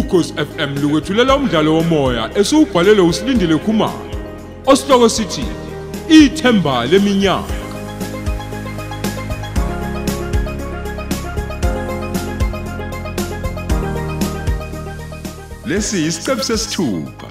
ukhosi FM lukwethulela umdlalo womoya esiubhalelwe usilindile Khumalo. Osihloko sithi ithemba leminyaka. Lesi isiqebu sesithupha.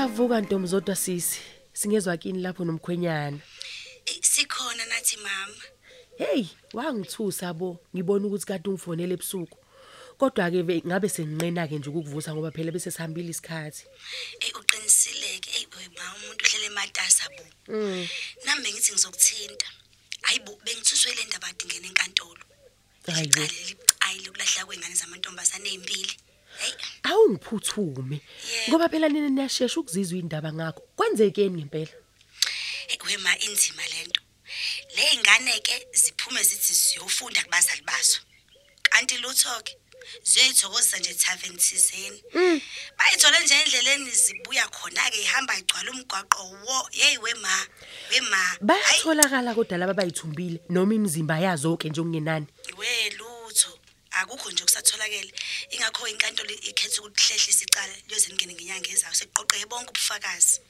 Siyavuka Ntombi zodwa sisi. Singezwa kini lapho nomkhwenyana. Eh, sikhona nathi mama Hey, wangithusa bo. Ngibona ukuthi kade ungifonele ebusuku. Kodwa ke ve- ngabe senginqena ke nje ukukuvusa ngoba phela bese sihambile isikhathi. eyi uqinisileke eyi we ma umuntu uhlele ematasa bo nami bengithi ngizokuthinta hayi bo bengithuswe le ndaba adingene enkantolo Hayi bo. licala libucayi lokulahla kwengane zamantombazane ey'mbili Yebo. Ngoba phela nina niyashesha ukuzizwa indaba ngakho. Kwenzekeni ngempela? eyi, we ma inzima lento le y'ngane ke ziphume zithi ziyofunda kubazali bazo kanti lutho-ke ziyoyithokozisa nje thaveni thizeni bayithole nje endleleni zibuya khona-ke ihamba igcwala umgwaqo wo yeyi we ma we ma Hayi. Bayatholakala kodwa laba bayithumbile noma imizimba yazo ke nje okungenani. we lutho akukho nje okusatholakele. Ingakho inkantolo ikhetha ukuthi hlehlisa icala liyoze lingene ngenyanga ezayo. Sekuqoqeke bonke ubufakazi.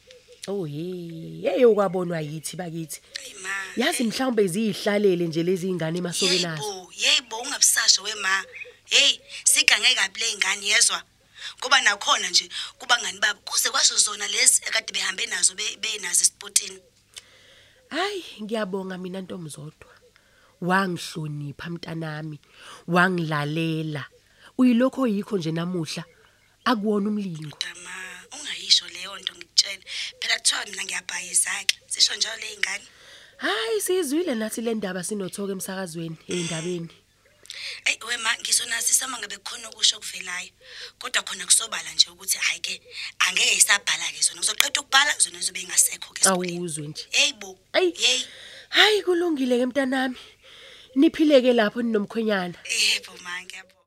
Oh hey, hey okwabonwa yithi bakithi. Eyi ma. Yazi mhlawumbe ziyihlalele nje lezi ingane emasokeni azo. yeyibo yeyibo ungabusasho we ma. Heyi sigange kabi le y'ngane yezwa. Ngoba nakhona nje kubangani babo kuze kwasho zona lezi ekade behambe nazo be- benazo esipotini. Hayi, ngiyabonga mina Ntomzodwa. Wangihlonipha mntanami, wangilalela. Uyilokho yikho nje namuhla akuwona umlingo. dama ungayisho leyo nto ngikutshele phela kuthiwa mina ngiyabhayisa-ke zisho njalo le y'ngane Hayi sizwile nathi le ndaba sinothoka emsakazweni endabeni. Ey wema ngisho nasi sama ngabe kukhona okusho okuvelayo kodwa khona kusobala nje ukuthi hayi ke angeke isabhala ke zona uzoqeda ukubhala zona zobe ingasekho ke esikoleni Awuzwe nje. hey bo Ayi. hey Hayi kulungile ke mntanami. Niphileke lapho ninomkhwenyana. yebo ma ngiyabo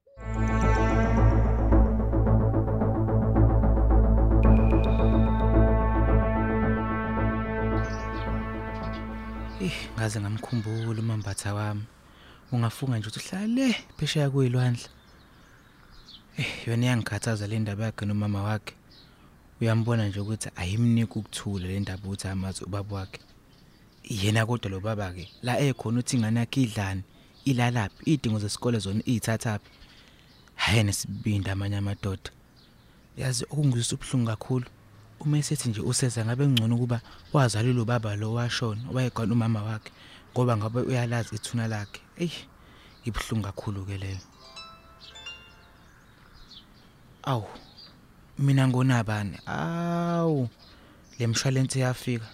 Eh ngaze ngamkhumbula umambatha wami. Ungafunga nje ukuthi uhlala le phesheya kuyilwandle. Eh yona iyangikhathaza le ndaba yakhe nomama wakhe. Uyambona nje ukuthi ayimniki ukuthula le ndaba uthi amazi ubaba wakhe. Yena kodwa lo baba ke la ekhona uthi ingane yakhe idlani ilalaphi idingo zesikole zona izithathaphi. Hayi nesibindi amanye amadoda. Yazi okungizwisa ubhlungu kakhulu. Uma esethi nje useza ngabe ngcono kuba wazalile lo baba lo washona owayekhona umama wakhe ngoba ngabe uyalazi ithuna lakhe. Ey ibhlungu kakhulu ke leyo. Awu mina ngona bani? Awu le mshwalense yafika.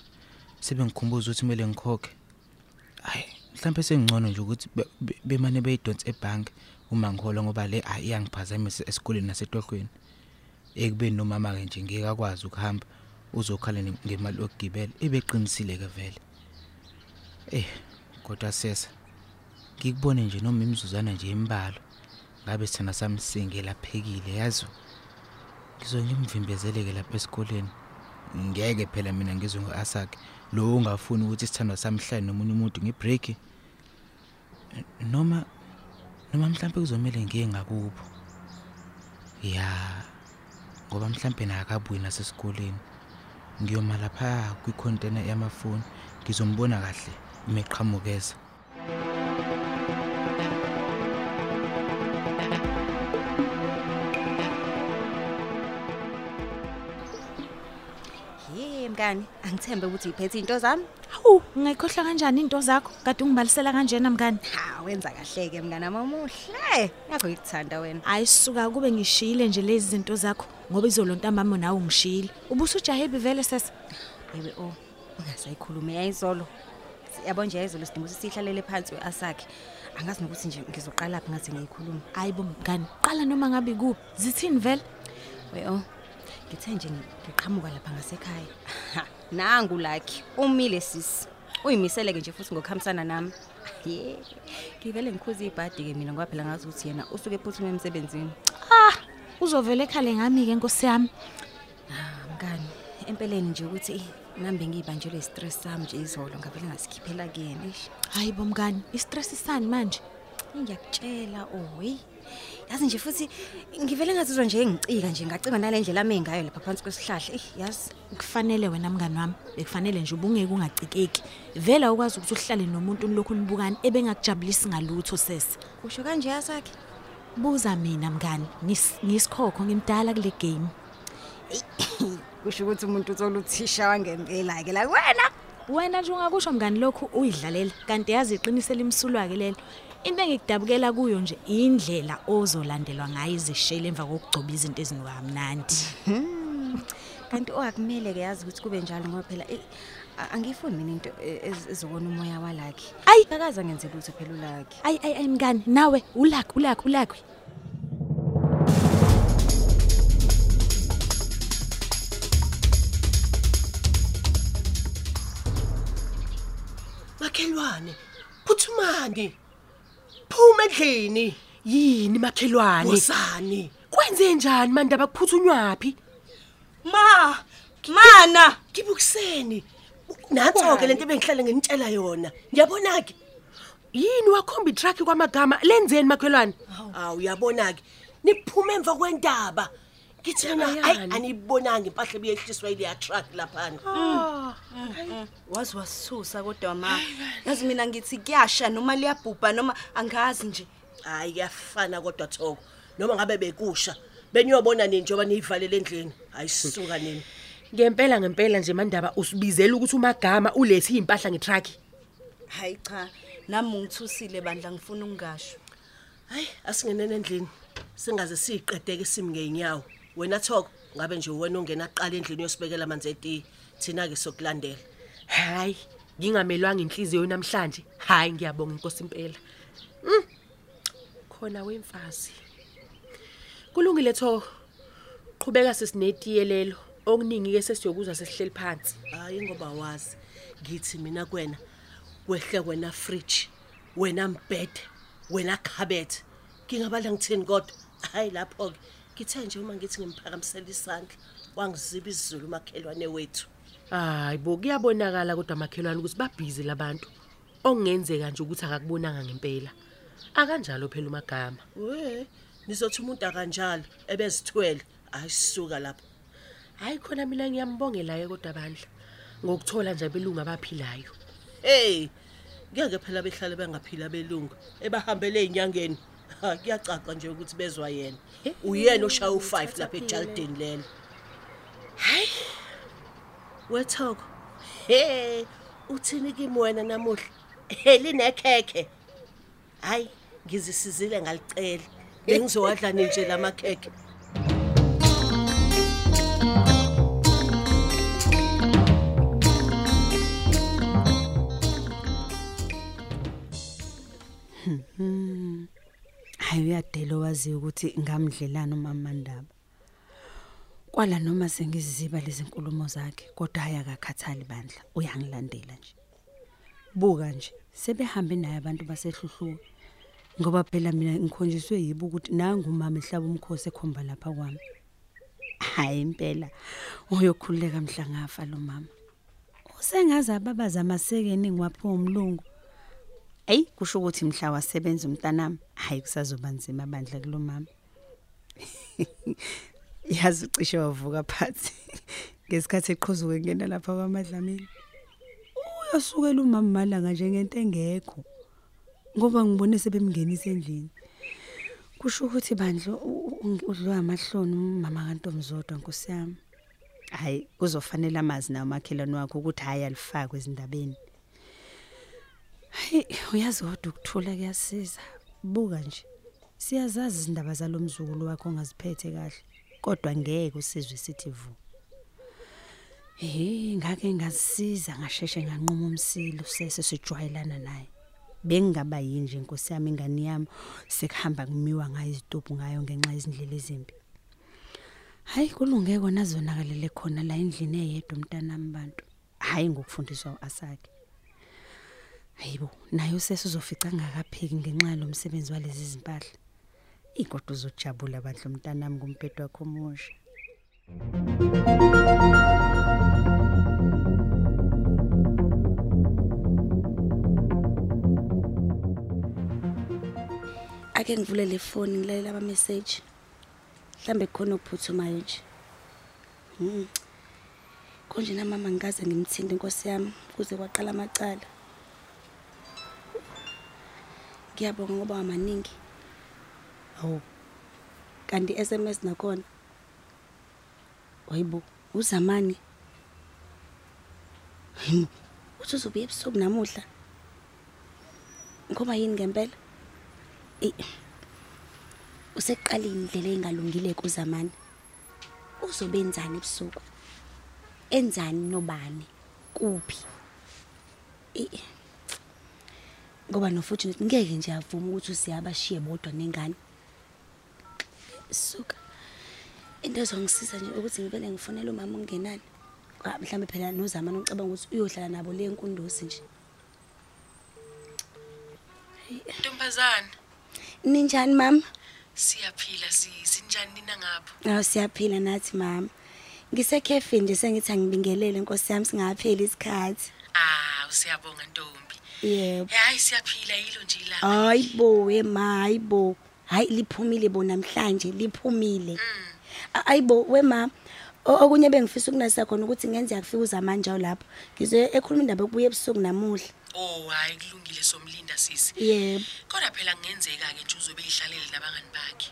Sebengikhumbuza ukuthi kumele ngikhokhe. Hayi mhlawumbe sengcono nje ukuthi be- be- bemane beyidonse ebhanki uma ngihola ngoba le ayi iyangiphazamisa esikoleni nasetohlweni. ekubeni nomama ke nje ngeke akwazi ukuhamba uzokhala ne- ngemali yokugibela. Ebeqinisile ke vele. Eh kodwa sesa ngikubone nje noma imizuzwana nje embalo ngabe sithana samsinge laphekile yazi? Ngizonje ngimvimbezeleke lapha esikoleni. Ngeke phela mina ngizwe ngoasakhe lo ungafuni ukuthi isithandwa samhlanje nomunye umuntu ngibreak noma noma mhlawumbe kuzomela ngiye ngakubo ya ngoba mhlambe nakabuyi nasesikoleni. Ngiyoma lapha kwicontainer yamafoni ngizombona kahle imeqhamukeza mngani, angithembe ukuthi iphethe into zami. Hawu, ngayikhohlwa kanjani into zakho? Kade ungibalisela kanjena mngani. Ha, wenza kahle ke mngani amamuhle. Ngakho ngikuthanda wena. Ayisuka kube ngishiyile nje lezi zinto zakho ngoba izolo ntambama nawe ungishiyile. Ubusujahebi vele sesa. Bebe oh, ungasayikhuluma yayizolo. Yabo nje yayizolo sidinga ukuthi sihlalele phansi weasakhe. Angazi nokuthi nje ngizoqala phi ngathi ngiyikhuluma. Hayibo mngani, qala noma ngabe kuphi. Zithini vele? We oh. Ngithe nje ngiqhamuka lapha ngasekhaya. Ha, Nangu lakhi, umile sisi. Uyimisele ke nje futhi ngokuhambisana nami. Ye. Ngivele ngikhuza ibhadi ke mina ngoba phela ngazi ukuthi yena usuke ephuthuma emsebenzini. Ah, Uzovela ekhale ngami ke Nkosi yami. mngani empeleni nje ukuthi nambe ngibanjelwe istress sami nje izolo ngavele ngasikhiphela kuyena ish Hayi bomngani, istress sani manje? Ngiyakutshela oyi yazi nje futhi ngivele ngazizwa nje ngicika nje ngacika nale ndlela ame ngayo lapha phansi kwesihlahla eh yazi Kufanele wena mngani wami, bekufanele nje ubungeke ungacikeki. Vela ukwazi ukuthi uhlale nomuntu lokhu nibukani ebengakujabulisi ngalutho sesi. kusho kanje yasakhe Buza mina mngani, ngis- ngisikhokho ngimdala kule game. kusho ukuthi umuntu uthola uthisha wangempela ke la wena Wena nje ungakusho mngani lokhu uyidlalela kanti yazi iqiniso limsulwa ke lelo. Into engikudabukela kuyo nje indlela ozolandelwa ngayo izishele emva kokugcoba izinto ezinukamnandi. kanti oakumele ke yazi ukuthi kube njalo ngoba phela eh, a- angifuni mina into eh, ez- ezokona umoya walakhe Ayi. akaza ngenze lutho phela ulakhe Ay ay ay mngani nawe ulakhi ulakhi ulakhi. makhelwane phuthumani phuma endlini Yini makhelwane? ngosani Kwenze njani manje abakuphuthunywapi? ma mana. Kibukuseni nanso-ke lento ebengihlale nginitshela yona. Ngiyabona-ke. Yini wakhomba itruck kwamagama? Lenzeni makhelwane? awu uyabona-ke niphume emva kwendaba ngithi mina Yabani? hayi aniyibonanga impahla ebiyehliswa ileya truck laphana. Wazi wasisusa kodwa ma. Yazi mina ngithi kuyasha noma liyabhubha noma angazi nje. Hayi kuyafana kodwa thoko. Noma ngabe bekusha beniyobona nini njengoba niyivalele endlini? Hayi sisuka nini? Ngempela ngempela nje mandaba usibizela ukuthi umagama ulethi impahla ngetruck. hayi cha nami ngithusile bandla ngifuna ukungasho hayi asingenene endlini. Singaze siyiqedeke simi ngeenyawo wena thoko ngabe nje wena ongena aqala endlini yosibekela amanzi etiye thina-ke sokulandela Hayi, ngingamelwanga inhliziyo namhlanje. Hayi ngiyabonga inkosi impela. Mm. Khona wemfazi. Kulungile tho. Qhubeka sesinetiye lelo. Okuningi ke sesiyokuzwa sesihleli phansi. hayi ngoba wazi ngithi mina kwena wehle wena fridge wena mbhede wena khabethe ngingabala ngithini kodwa hayi lapho-ke ngithe nje uma ngithi ngimphakamisela isandla wangiziba isizulu umakhelwane wethu Hayi bo kuyabonakala kodwa makhelwane ukuthi babhizi labantu. Okungenzeka nje ukuthi akakubonanga ngempela. Akanjalo phela umagama. we nizothi umuntu akanjalo ebezithwele hayi sisuka lapho Hayi khona mina ngiyambongela ke kodwa bandla. Ngokuthola nje abelungu abaphilayo. hey ngeke phela behlale bengaphila belungu ebahambele ey'nyangeni ha kuyacaca nje ukuthi bezwa yena. Uyena oshaya u-five lapha ejaldeni lelo. Hayi wethoko he uthini kimi wena namuhla? Helinekhekhe hayi ngizisizile ngalicela. Bengizowadla ninje lamakhekhe hayi uyadela owaziyo ukuthi ngamdlelana umama Mandaba. Kwala noma sengiziba lezi nkulumo zakhe kodwa hayi akakhathali bandla uyangilandela nje. Buka nje sebehambe naye abantu basehluhluka ngoba phela mina ngikhonjiswe yibo ukuthi nangu umama ehlaba umkhosi ekhomba lapha kwami. Hayi impela uyokhuleka mhla ngafa lo mama. Usengazi ababaza amasekeni ngiwaphiwa umlungu Ey kusho ukuthi mhla wasebenza umntanami hayi kusazoba nzima bandla kulomama. Yazi ucishe wavuka phansi ngesikhathi eqhuzuke ngena lapha kwamadlamini. Uyasukela umama malanga njengento engekho. Ngoba ngibone sebemngenisa endlini. Kusho ukuthi bandla udliwa amahloni umama kaNtomzodwa Nkosi yami. Hayi kuzofanele amazi nawo makhelwane wakho ukuthi hayi alifakwe ezindabeni. Hayi uyazi kodwa ukuthula kuyasiza. Buka nje. Siyazazi izindaba zalomzukulu wakho ongaziphethe kahle kodwa ngeke usizwe sithi vu. Eh ngake ngasiza ngasheshe nganquma umsilo sese sijwayelana naye. Bengingaba yini nje inkosi yami ingani yami sekuhamba kumiwa ngayo izitophu ngayo ngenxa yezindlela ezimbi. Hayi kulunge kona zonakalele khona la endlini eyedwa umntanami bantu. Hayi ngokufundiswa asakhe. Hayibo, nayo sesizofica ngakapheki ngenxa yalomsebenzi walezi zimpahla. Ikodwa uzojabula bandla umntanami kumphetho wakho omusha. ake ngivule le phone ngilalela ama message mhlambe khona okuphuthumayo nje Mhm. konje na mama ngikaze ngimthinde inkosi yami kuze kwaqala amacala ngiyabonga ngoba amaningi. Awu. Kanti SMS nakhona. Wayibo uzamani? Uthi uzobuya ebusuku namuhla? Ngoba yini ngempela? Useqalile indlela engalungile kuzamani uzobenzani ebusuku? Enzani nobani? Kuphi? Ngoba nofortunate ngeke nje avuma ukuthi usiyabashiye bodwa nengane suka into ezongisiza nje ukuthi ngivele ngifonele umama ungenani Ah, mhlambe phela nozamani ucabanga ukuthi uyohlala nabo le nkundozi nje Ntombazana, ninjani mama siyaphila si sinjani nina ngapho? Awu siyaphila nathi mama. Ngisekhefini nje sengithi angibingelele Nkosi yami singapheli isikhathi. Ah, siyabonga Ntombi. Yebo. Hayi siyaphila yilo nje la. Hayibo ema hayibo. Hayi liphumile bo namhlanje liphumile. A- Hayibo wema o- okunye bengifisa ukunasa khona ukuthi ngenze yakufika uzamanje lapho. Ngizwe ekhuluma indaba yokubuya ebusuku namuhla. Oh, hayi kulungile somlinda sisi. Yebo. Kodwa phela kungenzeka ke nje uzobe ihlalele nabangani bakhe.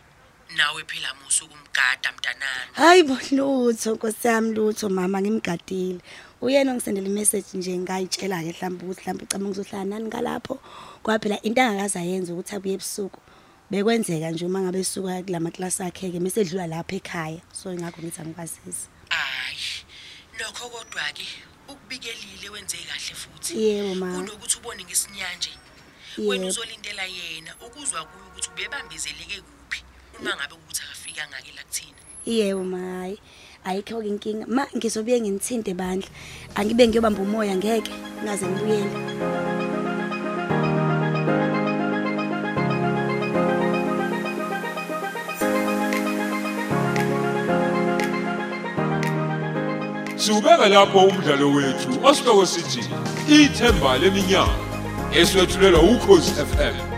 Nawe phela musu kumgada mntanami. Hayibo lutho Nkosi yami lutho mama ngimgadile. Uyena ongisendela imessage nje ngayitshela ke mhlawumbe ukuthi mhlawumbe ucabanga uzohlala nani ngalapho. Ngoba phela into angakaza yenza ukuthi abuye ebusuku. Bekwenzeka nje uma ngabe esuka kulama class akhe ke mase edlula lapha ekhaya. So ingakho ngithi angikwazisi. Hayi. Nokho kodwa ke ukubikelile wenze kahle futhi. Yebo ma. Kunokuthi ubone ngesinyanje. Wena uzolindela yena ukuzwa kuyo ukuthi ubebambezeleke uma ngabe ukuthi akafika ngake la kuthina. Yebo mayi. Ayikho ke inkinga. Ma ngizobuye nginithinte bandla. Angibe ngiyobamba umoya ngeke ngaze ngibuyele. Siubeka lapho umdlalo wethu osihloko sithi ithemba leminyaka eswetshulelwa ukhozi FM